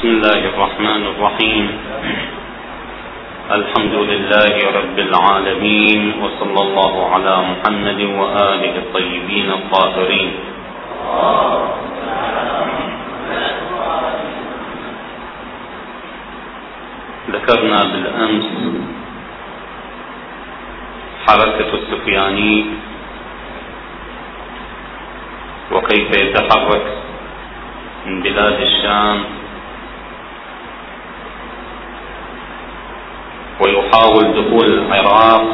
بسم الله الرحمن الرحيم. الحمد لله رب العالمين وصلى الله على محمد وآله الطيبين الطاهرين. ذكرنا بالأمس حركة السفياني وكيف يتحرك من بلاد الشام ويحاول دخول العراق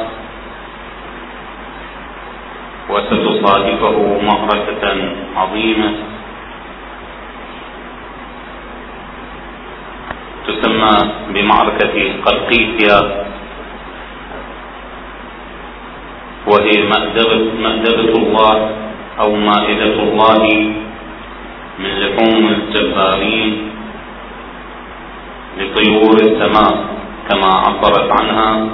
وستصادفه معركة عظيمة. تسمى بمعركة قرقيسيا. وهي مأدبة الله أو مائدة الله من لحوم الجبارين لطيور السماء. كما عبرت عنها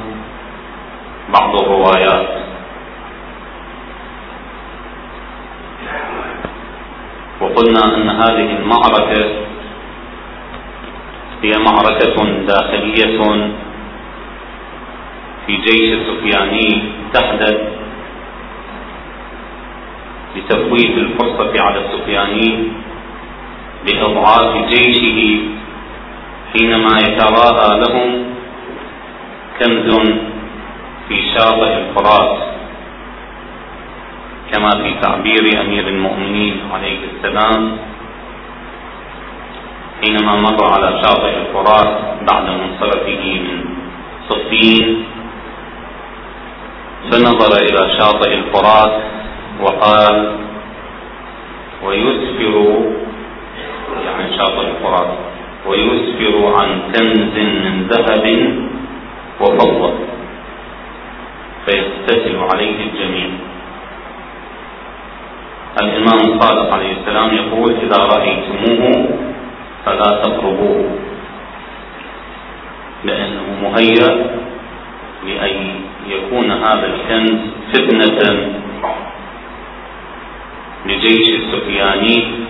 بعض الروايات. وقلنا أن هذه المعركة هي معركة داخلية في جيش السفياني تحدث لتفويت الفرصة على السفياني لإضعاف جيشه حينما يتراءى لهم كنز في شاطئ الفرات كما في تعبير أمير المؤمنين عليه السلام حينما مر على شاطئ الفرات بعد منصرفه من صفين فنظر إلى شاطئ الفرات وقال ويسفر يعني شاطئ الفرات ويسفر عن كنز من ذهب وفضة فيغتسل عليه الجميع. الإمام الصادق عليه السلام يقول إذا رأيتموه فلا تقربوه لأنه مهيأ لأن يكون هذا الكنز فتنة لجيش السفياني.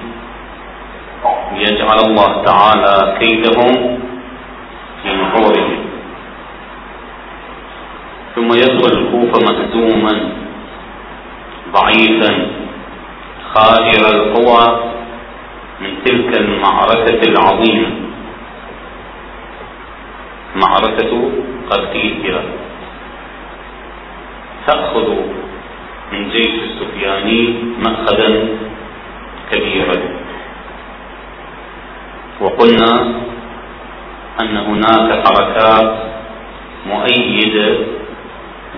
ليجعل الله تعالى كيدهم في نحورهم ثم يدخل الكوفة مهزوما ضعيفا خائر القوى من تلك المعركة العظيمة. معركة قرقيسيا تأخذ من جيش السفياني مأخذا كبيرا. وقلنا أن هناك حركات مؤيدة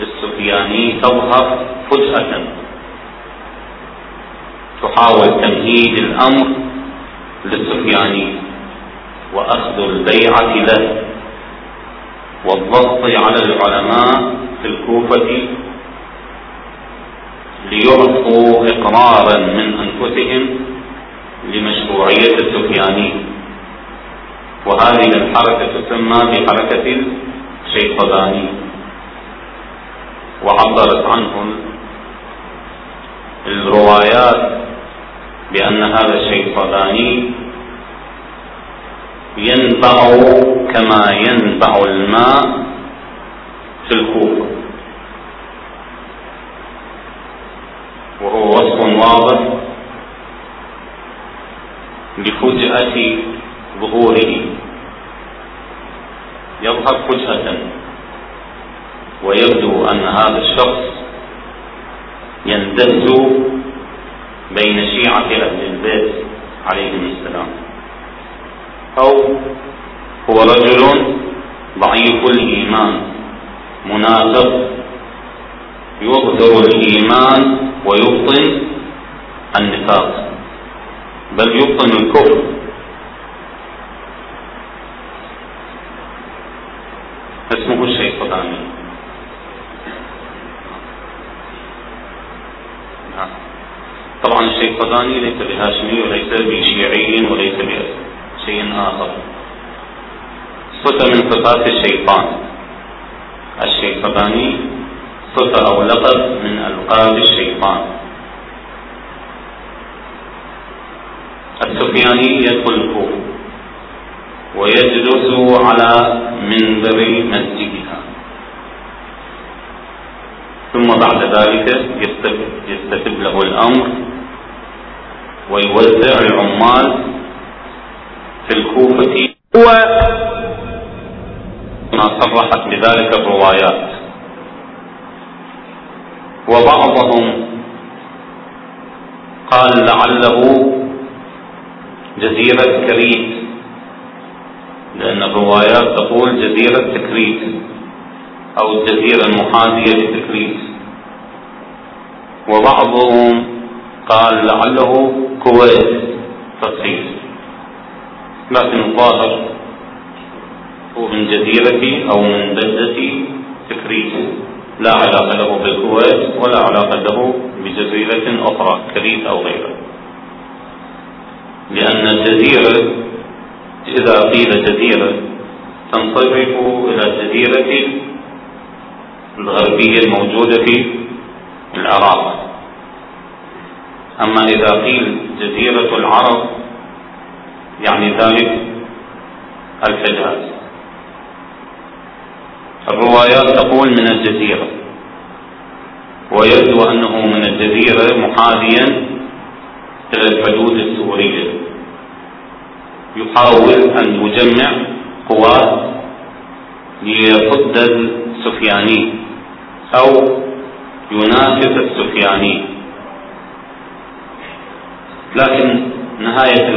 للسفياني تظهر فجأة. تحاول تمهيد الأمر للسفياني وأخذ البيعة له والضغط على العلماء في الكوفة ليعطوا إقرارا من أنفسهم لمشروعية السفياني. وهذه الحركة تسمى بحركة الشيخضاني وعبرت عنه الروايات بأن هذا الشيخضاني ينبع كما ينبع الماء في الكوفة. وهو وصف واضح لفجأة ظهوره. يظهر فجأة. ويبدو أن هذا الشخص يندس بين شيعة أهل البيت عليهم السلام. أو هو رجل ضعيف الإيمان منافق يظهر الإيمان ويبطن النفاق. بل يبطن الكفر اسمه الشيطاني نعم. طبعا الشيطاني ليس بهاشمي وليس بشيعي وليس بشيء آخر. صفة من صفات الشيطان. الشيطاني صفة أو لقب من ألقاب الشيطان. السفياني يدخل الكوفة ويجلس على منبر مسجدها. ثم بعد ذلك يستتب له الأمر ويوزع العمال في الكوفة. و ما صرحت بذلك الروايات. وبعضهم قال لعله جزيرة كريت لأن الروايات تقول جزيرة تكريت أو الجزيرة المحاذية لتكريت وبعضهم قال لعله كويت تصحيح لكن الظاهر هو من جزيرة أو من بلدة تكريت لا علاقة له بالكويت ولا علاقة له بجزيرة أخرى كريت أو غيرها. لأن الجزيرة إذا قيل جزيرة تنصرف إلى الجزيرة الغربية الموجودة في العراق. أما إذا قيل جزيرة العرب يعني ذلك الحجاز الروايات تقول من الجزيرة ويبدو أنه من الجزيرة محاذيا إلى الحدود السورية. يحاول أن يجمع قوات ليصد السفياني أو ينافس السفياني لكن نهاية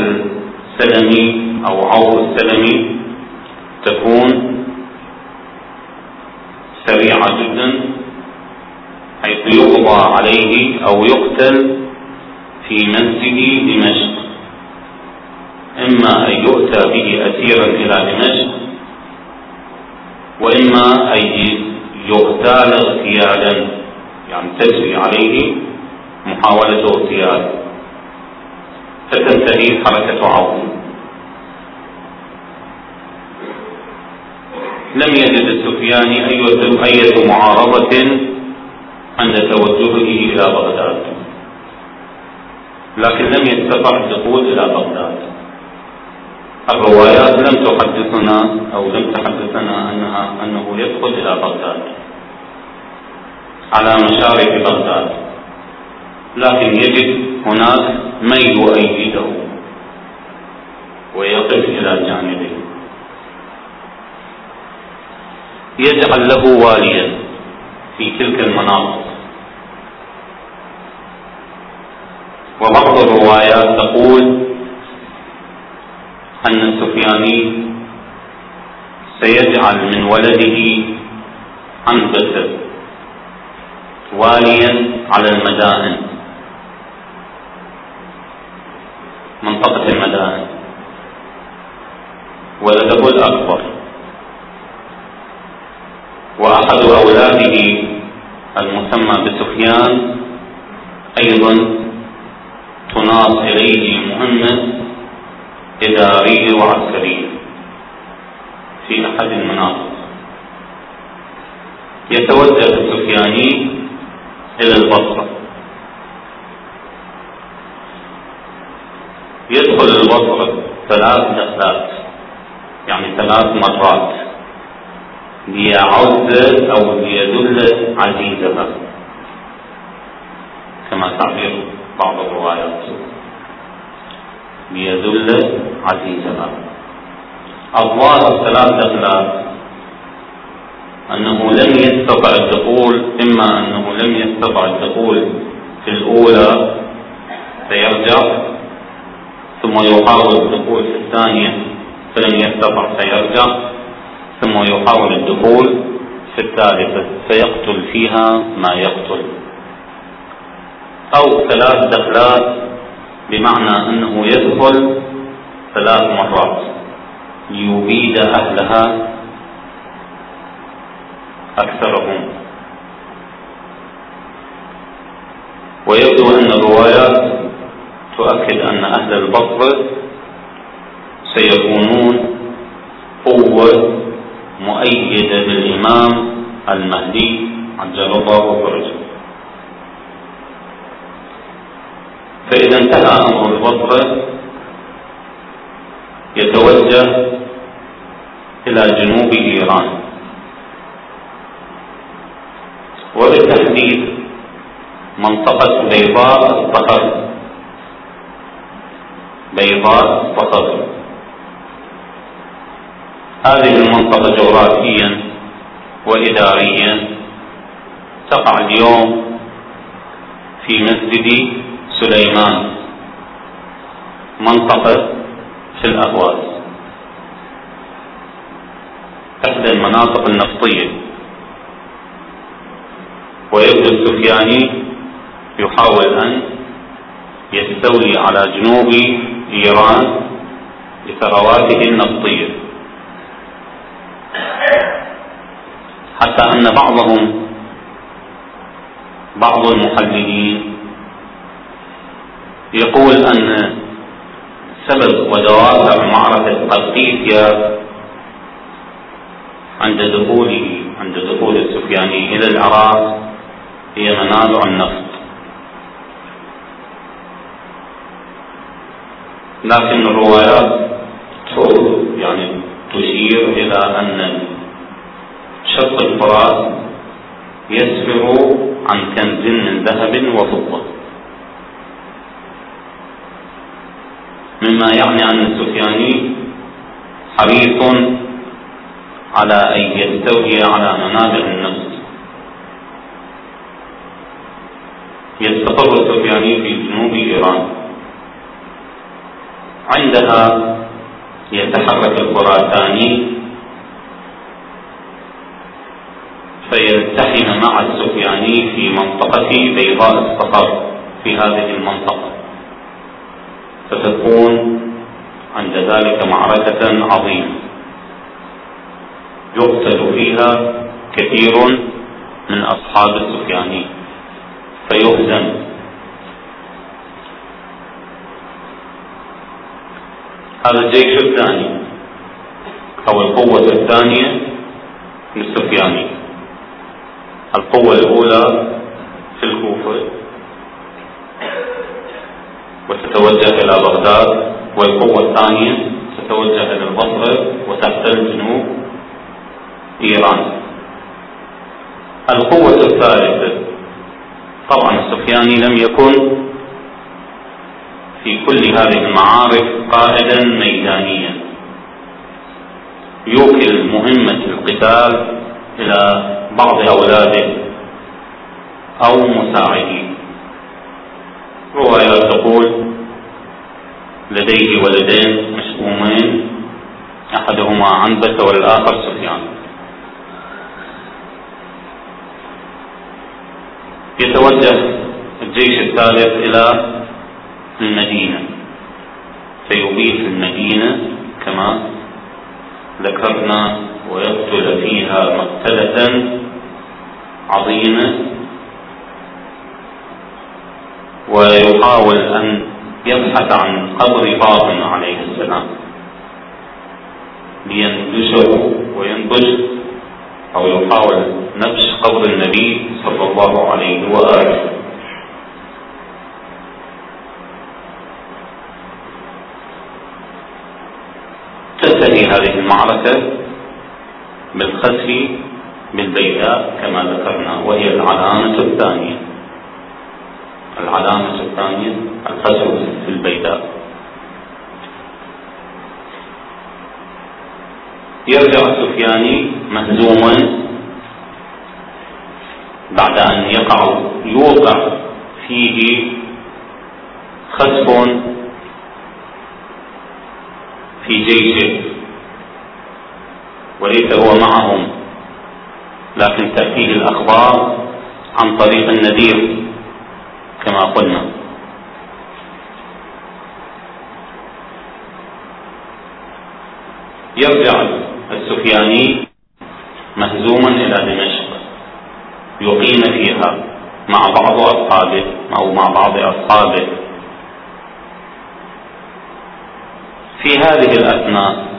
السلمي أو عور السلمي تكون سريعة جدا حيث يقضى عليه أو يقتل في مسجد دمشق. إما أن يؤتى به أسيرا إلى دمشق وإما أن يغتال اغتيالا يعني تجري عليه محاولة اغتيال فتنتهي حركة عون لم يجد السفياني أية معارضة عند توجهه إلى بغداد. لكن لم يستطع الدخول إلى بغداد. الروايات لم تحدثنا أو لم تحدثنا أنها أنه يدخل إلى بغداد. على مشارف بغداد. لكن يجد هناك من يؤيده ويقف إلى جانبه. يجعل له واليا في تلك المناطق. وبعض الروايات تقول أن السفياني سيجعل من ولده عنبسة واليا على المدائن. منطقة المدائن. ولده الأكبر. وأحد أولاده المسمى بسفيان أيضا تناط إليه مهمة إدارية وعسكرية. في أحد المناطق. يتوجه السفياني إلى البصرة. البصرة ثلاث دخلات يعني ثلاث مرات. ليعز أو ليدل عزيزها كما تعبير بعض الروايات. ليدل عزيزها الظاهر ثلاث أخلاق أنه لم يستطع الدخول إما أنه لم يستطع الدخول في الأولى فيرجع ثم يحاول الدخول في الثانية فلم يستطع فيرجع. ثم يحاول الدخول في الثالثة فيقتل فيها ما يقتل. أو ثلاث دخلات بمعنى أنه يدخل ثلاث مرات. ليبيد أهلها أكثرهم. ويبدو أن الروايات تؤكد أن أهل البصر سيكونون قوة مؤيدة بالإمام المهدي عجل الله فرجه. فإذا انتهى أمر البصرة يتوجه إلى جنوب إيران. وبالتحديد منطقة بيضاء الصخر بيضاء الصخر هذه المنطقة جغرافيا وإداريا تقع اليوم في مسجد سليمان منطقة في الأهواز إحدى المناطق النفطية. ويبدو السفياني يحاول أن يستولي على جنوب إيران بثرواته النفطية حتى أن بعضهم بعض المحللين يقول أن سبب ودوافع معركة قرقيسيا عند دخوله عند دخول السفياني إلى العراق هي منابع النفط. لكن الروايات يعني تشير إلى أن شط الفرات يسفر عن كنز من ذهب وفضة. مما يعني أن السفياني حريص على أن يستولي على منابع النفس. يستقر السفياني في جنوب إيران عندها يتحرك الخراساني فيلتحم مع السفياني في منطقة بيضاء الصخر في هذه المنطقة. فتكون عند ذلك معركة عظيمة يقتل فيها كثير من أصحاب السفياني. فيهزم هذا الجيش الثاني أو القوة الثانية للسفياني. القوة الأولى في الكوفة. وتتوجه إلى بغداد. والقوة الثانية تتوجه إلى البصرة وتحتل جنوب إيران. القوة الثالثة طبعا السفياني لم يكن في كل هذه المعارك قائدا ميدانيا. يوكل مهمة القتال إلى بعض أولاده أو مساعديه. روايات تقول لديه ولدين مشؤومين أحدهما عنبسة والآخر سفيان. يتوجه الجيش الثالث إلى المدينة. فيبيت المدينة كما ذكرنا ويقتل فيها مقتلة عظيمة. ويحاول أن يبحث عن قبر فاطمة عليه السلام. لينبشه وينبش أو يحاول نبش قبر النبي صلى الله عليه وآله تنتهي هذه المعركة بالخسف بالبيداء كما ذكرنا وهي العلامة الثانية. العلامة الثانية الخسف في البيداء يرجع السفياني مهزوما بعد أن يقع يوقع فيه خسف في جيشه. وليس هو معهم. لكن تأتيه الأخبار عن طريق النذير كما قلنا. يرجع السفياني مهزوما إلى دمشق. يقيم فيها مع بعض أصحابه أو مع بعض أصحابه. في هذه الأثناء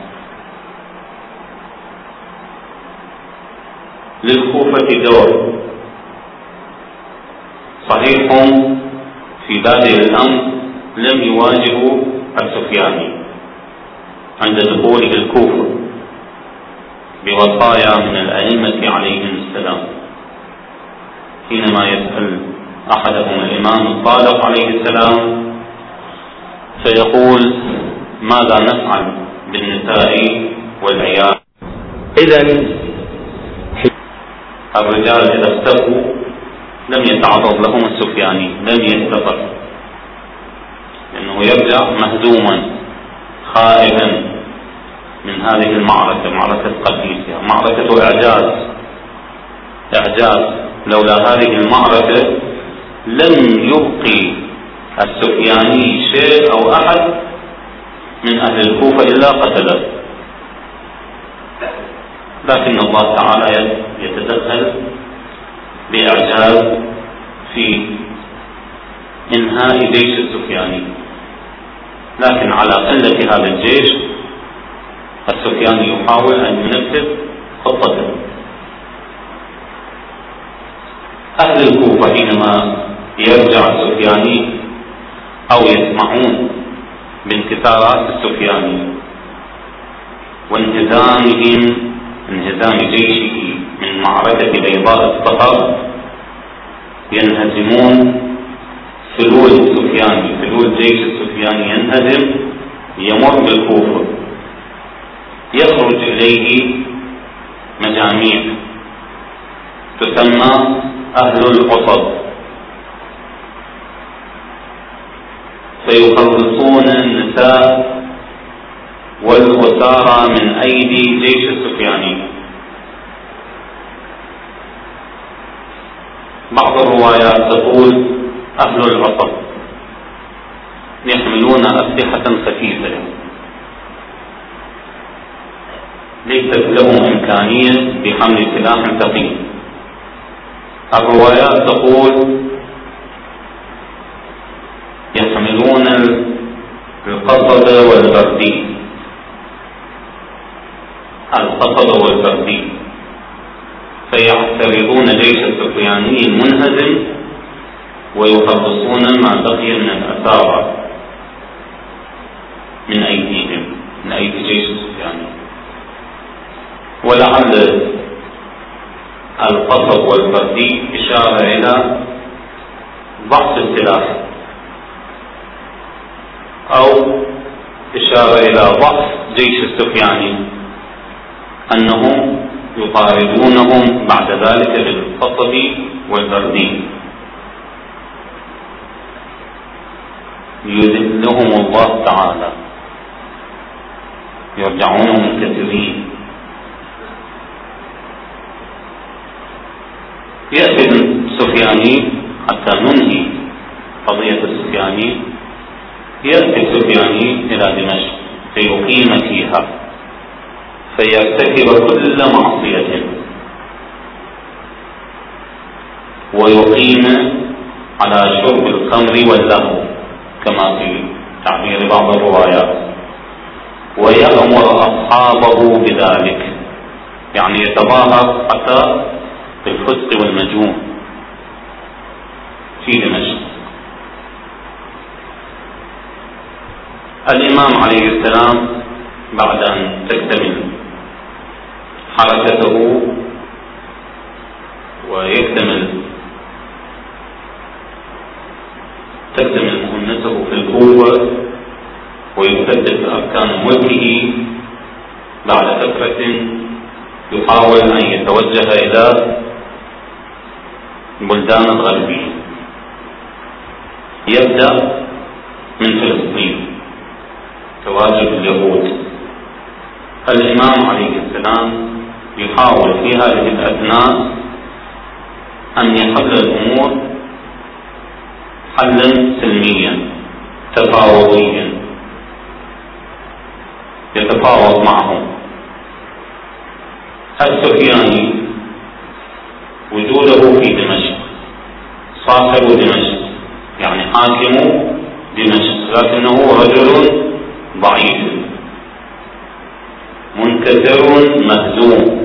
للكوفة دور صحيح في بادئ الأمر لم يواجهوا السفياني عند دخوله الكوفة بوصايا من الأئمة عليهم السلام. حينما يسأل أحدهم الإمام الصادق عليه السلام فيقول ماذا نفعل بالنساء والعيال؟ إذا الرجال إذا اختفوا لم يتعرض لهم السفياني لم يستطر لأنه يرجع مهزوما خائفا من هذه المعركة معركة قديسة معركة إعجاز. إعجاز. لولا هذه المعركة لم يبقي السفياني شيء أو أحد من أهل الكوفة إلا قتله. لكن الله تعالى يتدخل بإعجاز في إنهاء جيش السفياني. لكن على قلة هذا الجيش السفياني يحاول أن ينفذ خطته. أهل الكوفة حينما يرجع السفياني أو يسمعون بانتصارات السفياني وانهزامهم انهزام جيشه من معركة بيضاء الصخر ينهزمون فلول السفياني فلول جيش السفياني ينهزم يمر بالكوفة يخرج إليه مجاميع. تسمى أهل القصب فيخلصون النساء والأسارى من أيدي جيش السفياني بعض الروايات تقول أهل العصر يحملون أسلحة خفيفة ليست لهم إمكانية بحمل سلاح ثقيل. الروايات تقول يحملون القصد والبردي والبردي فيعترضون جيش السفياني المنهزم ويخلصون ما بقي من الأسارى من أيديهم من أيدي جيش السفياني ولعل القصب والبردي إشارة إلى ضعف السلاح أو إشارة إلى ضعف جيش السفياني أنهم يطاردونهم بعد ذلك بالقصب والبردين يذلهم الله تعالى. يرجعون منكسرين يأتي السفياني حتى ننهي قضية السفياني يأتي السفياني إلى دمشق فيقيم فيها. فيرتكب كل معصية. ويقيم على شرب الخمر واللهو كما في تعبير بعض الروايات. ويأمر أصحابه بذلك يعني يتظاهر حتى بالفسق والمجون في دمشق. الإمام عليه السلام بعد أن تكتمل حركته ويكتمل تكتمل مهمته في القوة ويثبت أركان ملكه بعد فترة يحاول أن يتوجه إلى البلدان الغربية. يبدأ من فلسطين تواجد اليهود. الإمام عليه السلام يحاول في هذه الأثناء أن يحل الأمور حلا سلميا تفاوضيا يتفاوض معهم. السفياني وجوده في دمشق؟ صاحب دمشق يعني حاكم دمشق لكنه رجل ضعيف منكسر مهزوم.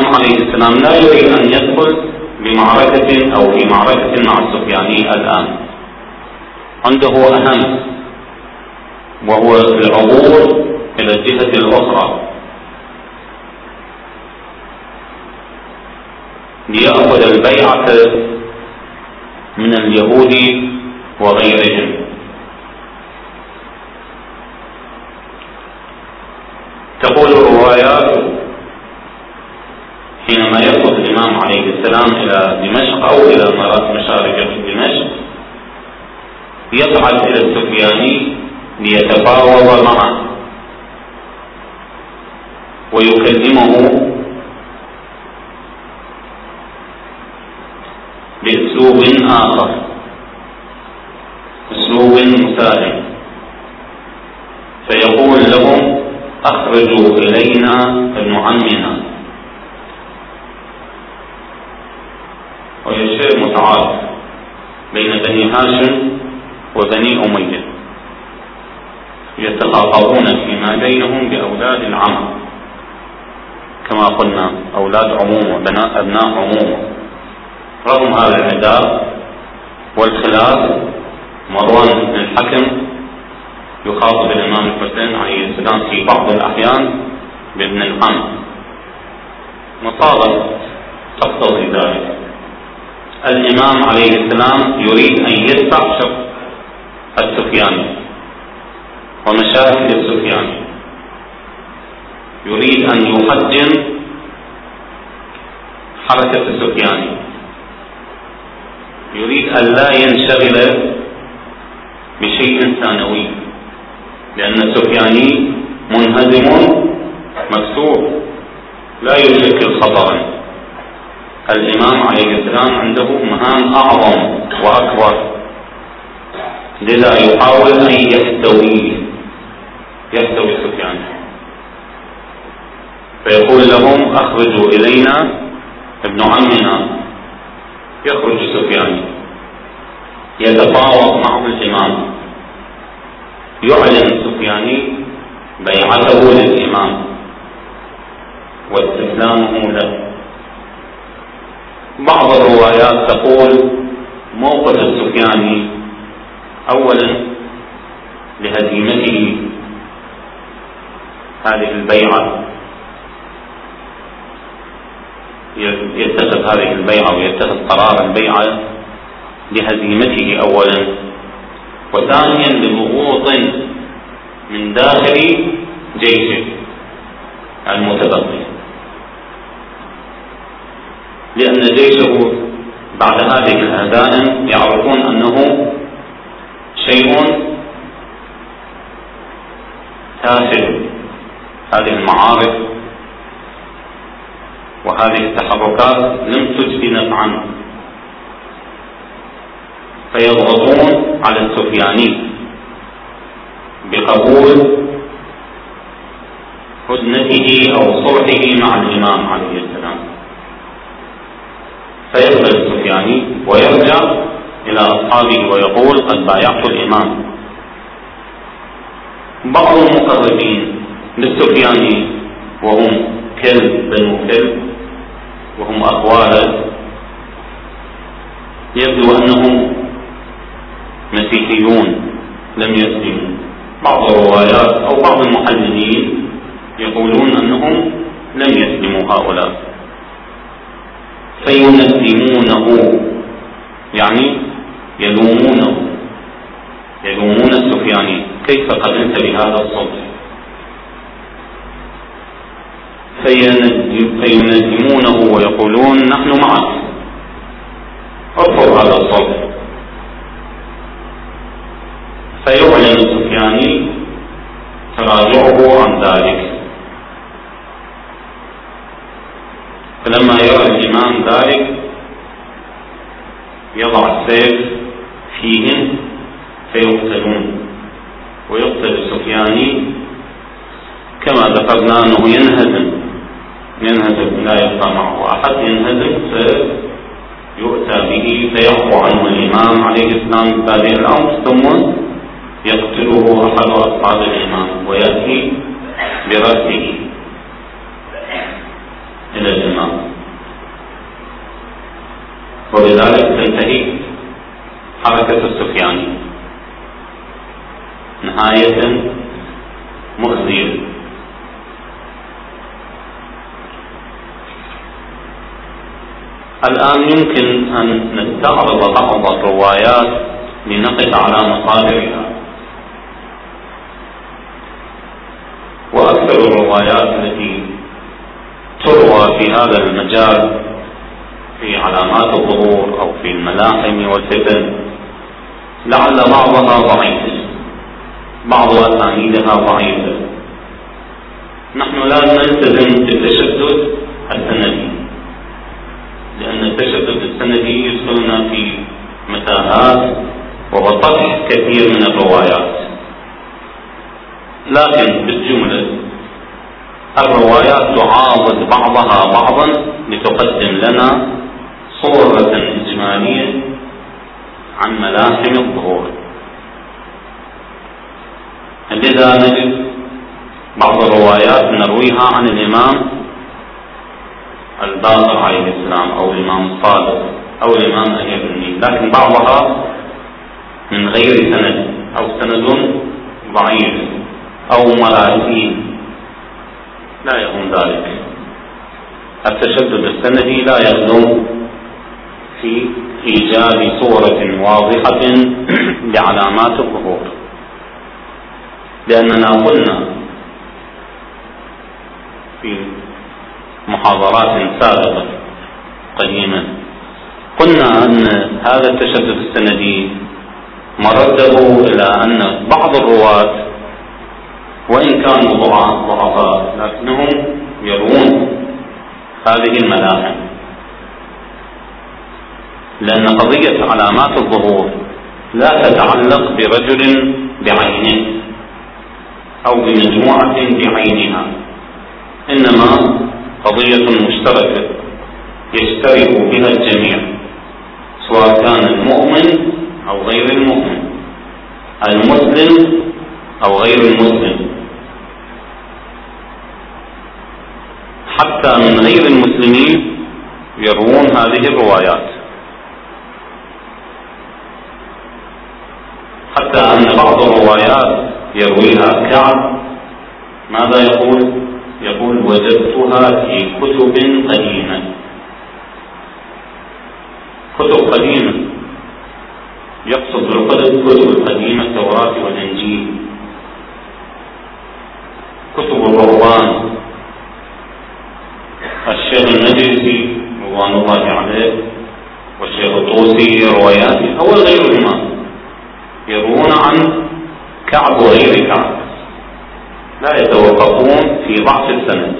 الإمام عليه السلام. لا يريد أن يدخل بمعركة أو في معركة مع السفياني الآن. عنده أهم وهو العبور إلى الجهة الأخرى. ليأخذ البيعة من اليهود وغيرهم. تقول الروايات حينما يخرج الإمام عليه السلام إلى دمشق أو إلى مشارق دمشق يصعد إلى السفياني ليتفاوض معه. ويكلمه بأسلوب آخر أسلوب مساعد فيقول لهم أخرجوا إلينا ابن عمنا. شيء متعارف بين بني هاشم وبني أمية. يتخاطبون فيما بينهم بأولاد العم. كما قلنا أولاد عموم وبناء أبناء عموم. رغم هذا العداء والخلاف مروان بن الحكم يخاطب الإمام الحسين عليه السلام في بعض الأحيان بابن العم. مصالح تقتضي ذلك. الإمام عليه السلام يريد أن يدفع شق السفياني ومشاكل السفياني يريد أن يحجم حركة السفياني يريد أن لا ينشغل بشيء ثانوي لأن السفياني منهزم مكسور لا يشكل خطرا. الإمام عليه السلام عنده مهام أعظم وأكبر. لذا يحاول أن يحتويه يحتوي سفيان. فيقول لهم أخرجوا إلينا ابن عمنا. يخرج سفيان. يتفاوض معه الإمام. يعلن السفياني بيعته للإمام. واستسلامه له. بعض الروايات تقول موقف السفياني أولا لهزيمته هذه البيعة. يتخذ هذه البيعة ويتخذ قرار البيعة لهزيمته أولا. وثانيا لضغوط من داخل جيشه المتبقي. لأن جيشه بعد هذه الهزائم يعرفون أنه شيء تافه. هذه المعارف وهذه التحركات لم تجدي نفعا فيضغطون على السفياني بقبول هدنته أو صلحه مع الإمام عليه فيقبل السفياني ويرجع إلى أصحابه ويقول قد بايعت الإمام. بعض المقربين للسفياني وهم كلب بنو كلب وهم أقوالا يبدو أنهم مسيحيون لم يسلموا. بعض الروايات أو بعض المحللين يقولون أنهم لم يسلموا هؤلاء. فينسمونه يعني يلومونه. يلومون السفياني كيف قبلت بهذا الصوت؟ فينجمونه ويقولون نحن معك. ارفض هذا الصوت. فيعلن السفياني تراجعه عن ذلك. فلما الإمام ذلك يضع السيف فيهم فيقتلون. ويقتل السفياني كما ذكرنا أنه ينهزم. ينهزم لا يبقى معه أحد ينهزم فيؤتى به فيعفو عنه الإمام عليه السلام بهذه الأمر ثم يقتله أحد أصحاب الإمام ويأتي برأسه إلى الإمام. وبذلك تنتهي حركة السفياني نهاية مخزية الآن يمكن أن نستعرض بعض الروايات لنقف على مصادرها وأكثر الروايات التي تروى في هذا المجال في علامات الظهور أو في الملاحم والفتن لعل بعضها ضعيف. بعض أسانيدها ضعيفة. نحن لا نلتزم بالتشدد السندي. لأن التشدد السندي يدخلنا في متاهات وبطح كثير من الروايات. لكن بالجملة الروايات تعاضد بعضها بعضا لتقدم لنا صورة إجمالية عن ملاحم الظهور. لذا نجد بعض الروايات نرويها عن الإمام الباقر عليه السلام أو الإمام الصادق أو الإمام أهل بن لكن بعضها من غير سند أو سند ضعيف أو مراسيل لا يكون ذلك. التشدد السندي لا يخدم في إيجاد صورة واضحة لعلامات الظهور. لأننا قلنا في محاضرات سابقة قديما قلنا أن هذا التشدد السندي مرده إلى أن بعض الرواة وإن كانوا ضعفاء لكنهم يرون هذه الملاحم. لأن قضية علامات الظهور لا تتعلق برجل بعينه أو بمجموعة بعينها إنما قضية مشتركة يشترك بها الجميع سواء كان المؤمن أو غير المؤمن المسلم أو غير المسلم. حتى من غير المسلمين يروون هذه الروايات. حتى أن بعض الروايات يرويها كعب. ماذا يقول؟ يقول وجدتها في كتب قديمة. كتب قديمة. يقصد بالكتب القديمة التوراة والإنجيل. كتب الرهبان الشيخ النجسي رضوان الله عليه والشيخ الطوسي رواياته أو غيرهما. يروون عن كعب وغير كعب. لا يتوقفون في ضعف السند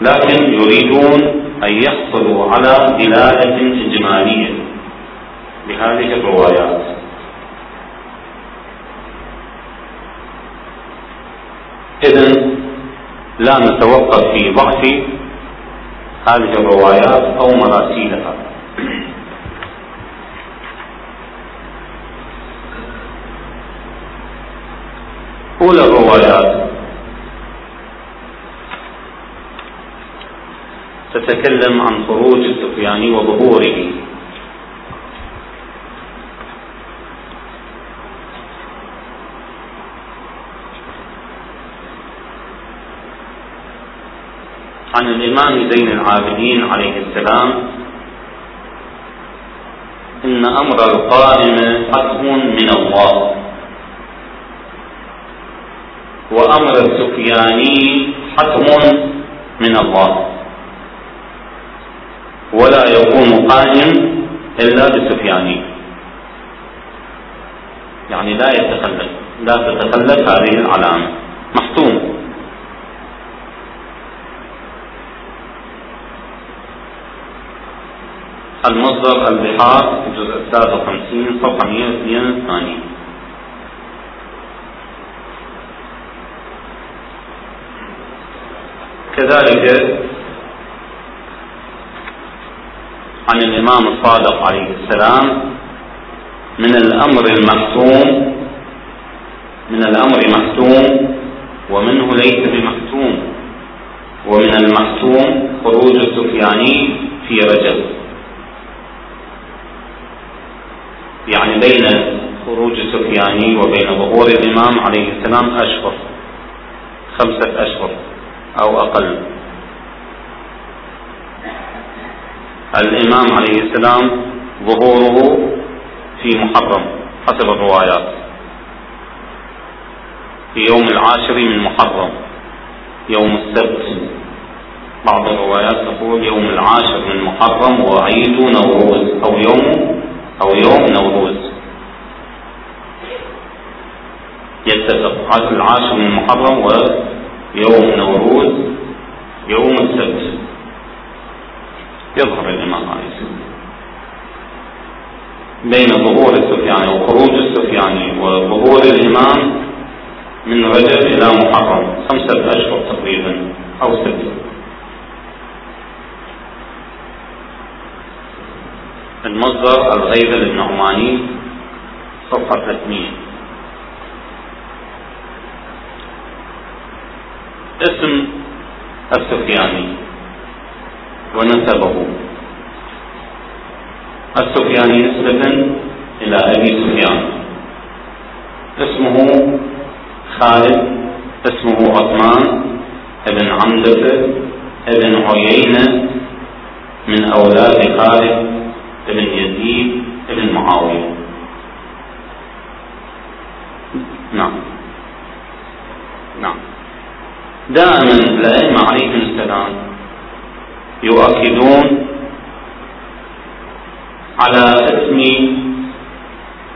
لكن يريدون أن يحصلوا على دلالة إجمالية لهذه الروايات. إذا لا نتوقف في ضعف هذه الروايات أو مراسيلها أولى الروايات تتكلم عن خروج السفياني وظهوره. عن الإمام زين العابدين عليه السلام إن أمر القائم حتم من الله وأمر السفياني حتم من الله. ولا يكون قائم إلا بالسفياني يعني لا يتخلف لا تتخلف هذه العلامة. محتوم المصدر البحار السادس وخمسين صفحة 182 كذلك عن الإمام الصادق عليه السلام من الأمر المحتوم من الأمر محتوم ومنه ليس بمحتوم ومن المحتوم خروج السفياني في رجب. يعني بين خروج سفياني وبين ظهور الإمام عليه السلام أشهر خمسة أشهر أو أقل. الإمام عليه السلام ظهوره في محرم. حسب الروايات. في يوم العاشر من محرم. يوم السبت. بعض الروايات تقول يوم العاشر من محرم وعيد نوروز أو يوم أو يوم نوروز. يتفق. العاشر من محرم ويوم نوروز. يوم السبت. يظهر الإمام السلام. بين ظهور السفياني وخروج السفياني وظهور الإمام من رجب إلى محرم خمسة أشهر تقريبا أو ستة. المصدر الغيبة النعماني صفحة 300 اسم السفياني. ونسبه. السفياني نسبة إلى أبي سفيان. اسمه خالد اسمه عثمان ابن عمدة ابن عيينة من أولاد خالد ابن يزيد ابن معاوية. نعم. نعم. دائما الأئمة عليهم السلام يؤكدون على اسم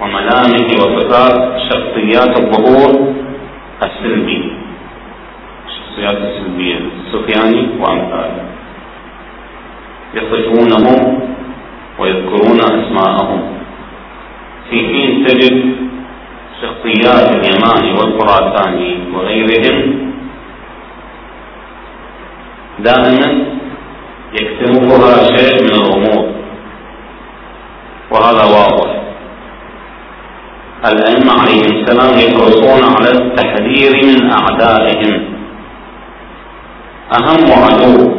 وملامح وصفات شخصيات الظهور السلبي. الشخصيات السلبية السفياني وأمثاله يصفونهم ويذكرون أسماءهم. في حين تجد شخصيات اليماني والخراساني وغيرهم دائما يكتنفها شيء من الغموض وهذا واضح. الأئمة عليهم السلام يحرصون على التحذير من أعدائهم. أهم عدو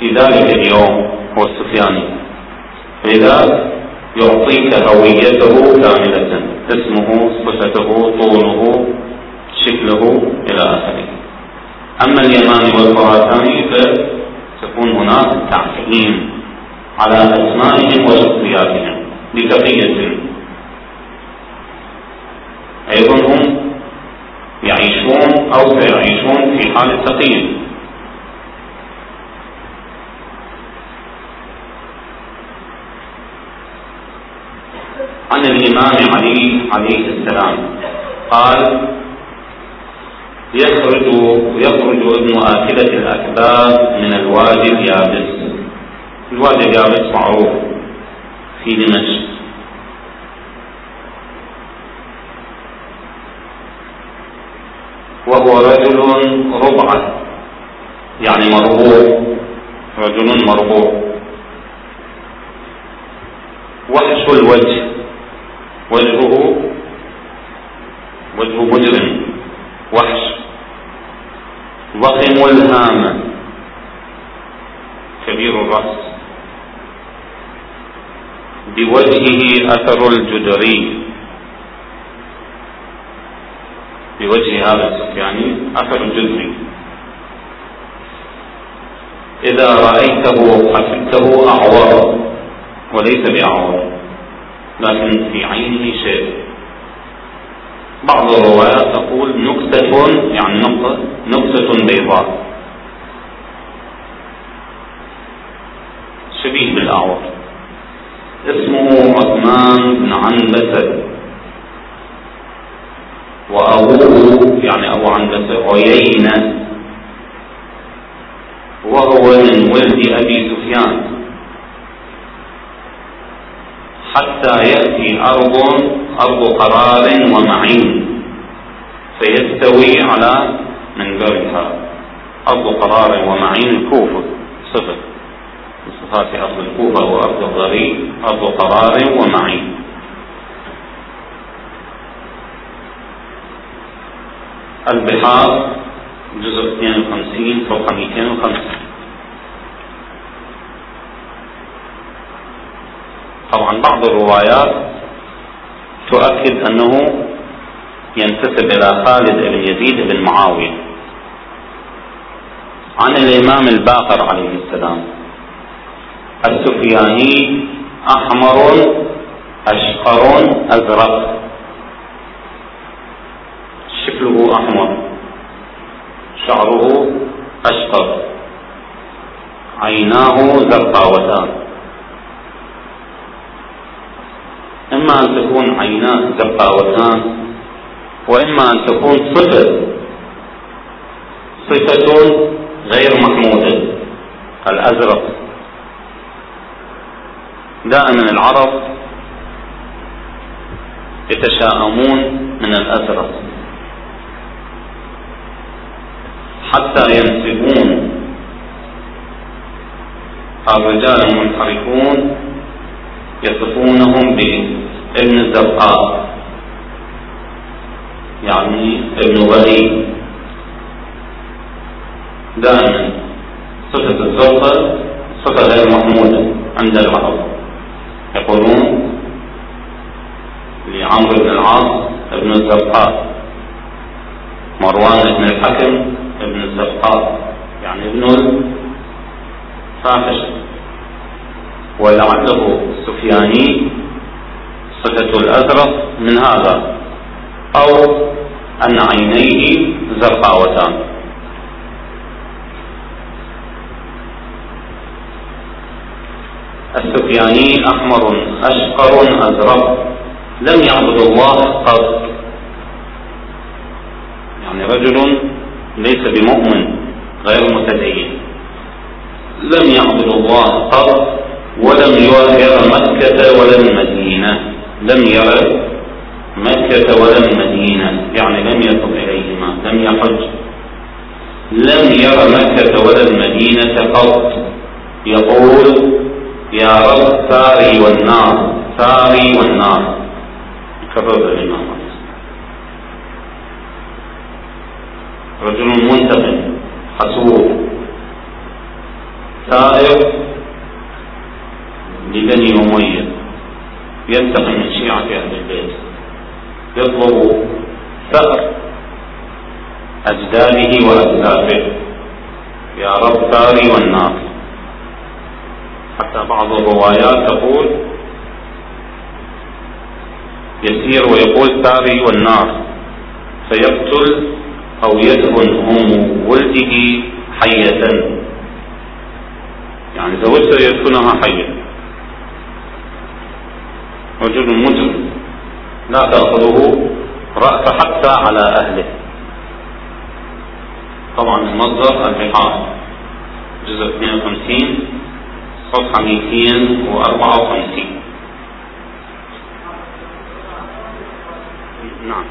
في ذلك اليوم هو السفياني لذا يعطيك هويته كاملة اسمه صفته طوله شكله إلى آخره. أما اليماني والخراساني فتكون هناك تعقيم على أسمائهم وشخصياتهم بتقية أيضا هم يعيشون أو سيعيشون في حال التقية عن الإمام علي عليه السلام قال يخرج يخرج ابن آكلة الأكباد من الوادي اليابس الوادي اليابس معروف في دمشق. وهو رجل ربعة يعني مربوع رجل مربوع. وحش الوجه وجهه وجه مجرم. وحش ضخم الهامة كبير الرأس. بوجهه أثر الجدري. بوجه هذا السفياني أثر الجدري إذا رأيته حسبته أعور وليس بأعور لكن في عينه شيء. بعض الروايات تقول نكتة يعني نقطة نكتة بيضاء. شبيه بالأعور. اسمه عثمان بن عنبسة. وأبوه يعني أبو عنبسة عيينة. وهو من ولد أبي سفيان. حتى يأتي أرض أرض قرار ومعين. فيستوي على منبرها. أرض قرار ومعين الكوفة صفة صفات أرض الكوفة وأرض الضريب أرض قرار ومعين. البحار جزء 52 فوق 205 طبعا بعض الروايات تؤكد أنه ينتسب إلى خالد بن يزيد بن معاوية. عن الإمام الباقر عليه السلام السفياني أحمر أشقر أزرق. شكله أحمر شعره أشقر عيناه زرقاوتان. إما أن تكون عيناه زرقاوتان وإما أن تكون صفة. صفة غير محمودة الأزرق. دائما العرب يتشاءمون من الأزرق. حتى ينسبون. الرجال المنحرفون يصفونهم بابن الزرقاء يعني ابن غريب دائما صفة الزرقاء صفة غير محمودة عند العرب. يقولون لعمرو بن العاص ابن الزرقاء مروان بن الحكم ابن الزرقاء يعني ابن الفاحشة. ولعله السفياني صفة الأزرق من هذا أو أن عينيه زرقاوتان. السفياني أحمر أشقر أزرق لم يعبد الله قط. يعني رجل ليس بمؤمن غير متدين. لم يعبد الله قط ولم يرى مكة ولا المدينة. لم يرى مكة ولا المدينة يعني لم يصل إليهما لم يحج. لم يرى مكة ولا المدينة قط يقول يا رب ثاري والنار ثاري والنار. كرر الإمام رجل منتقم حسود ثائر لبني أمية. ينتقم من شيعة أهل البيت. يطلب ثأر أجداده وأسلافه يا رب ثاري والنار. حتى بعض الروايات تقول يسير ويقول ثاري والنار. فيقتل أو يدفن أم ولده حية. يعني زوجته يدفنها حية. رجل مجرم. لا تأخذه رأس حتى على أهله. طبعا المصدر البحار جزء 52 صفحة 254 نعم.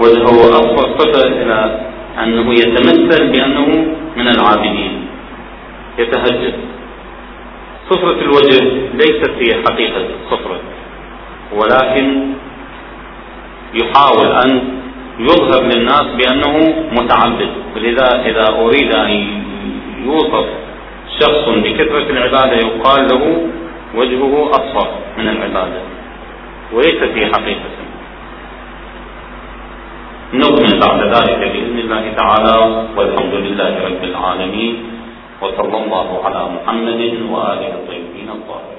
وهو أصبح صفة إلى أنه يتمثل بأنه من العابدين. يتهجد. صفرة الوجه ليست هي حقيقة الصفرة ولكن يحاول أن يظهر للناس بأنه متعبد. ولذا إذا أريد أن يوصف شخص بكثرة العبادة يقال له وجهه أصفر من العبادة وليست هي حقيقة. نكمل بعد ذلك بإذن الله تعالى والحمد لله رب العالمين. وصلى الله على محمد وآله الطيبين الطاهرين.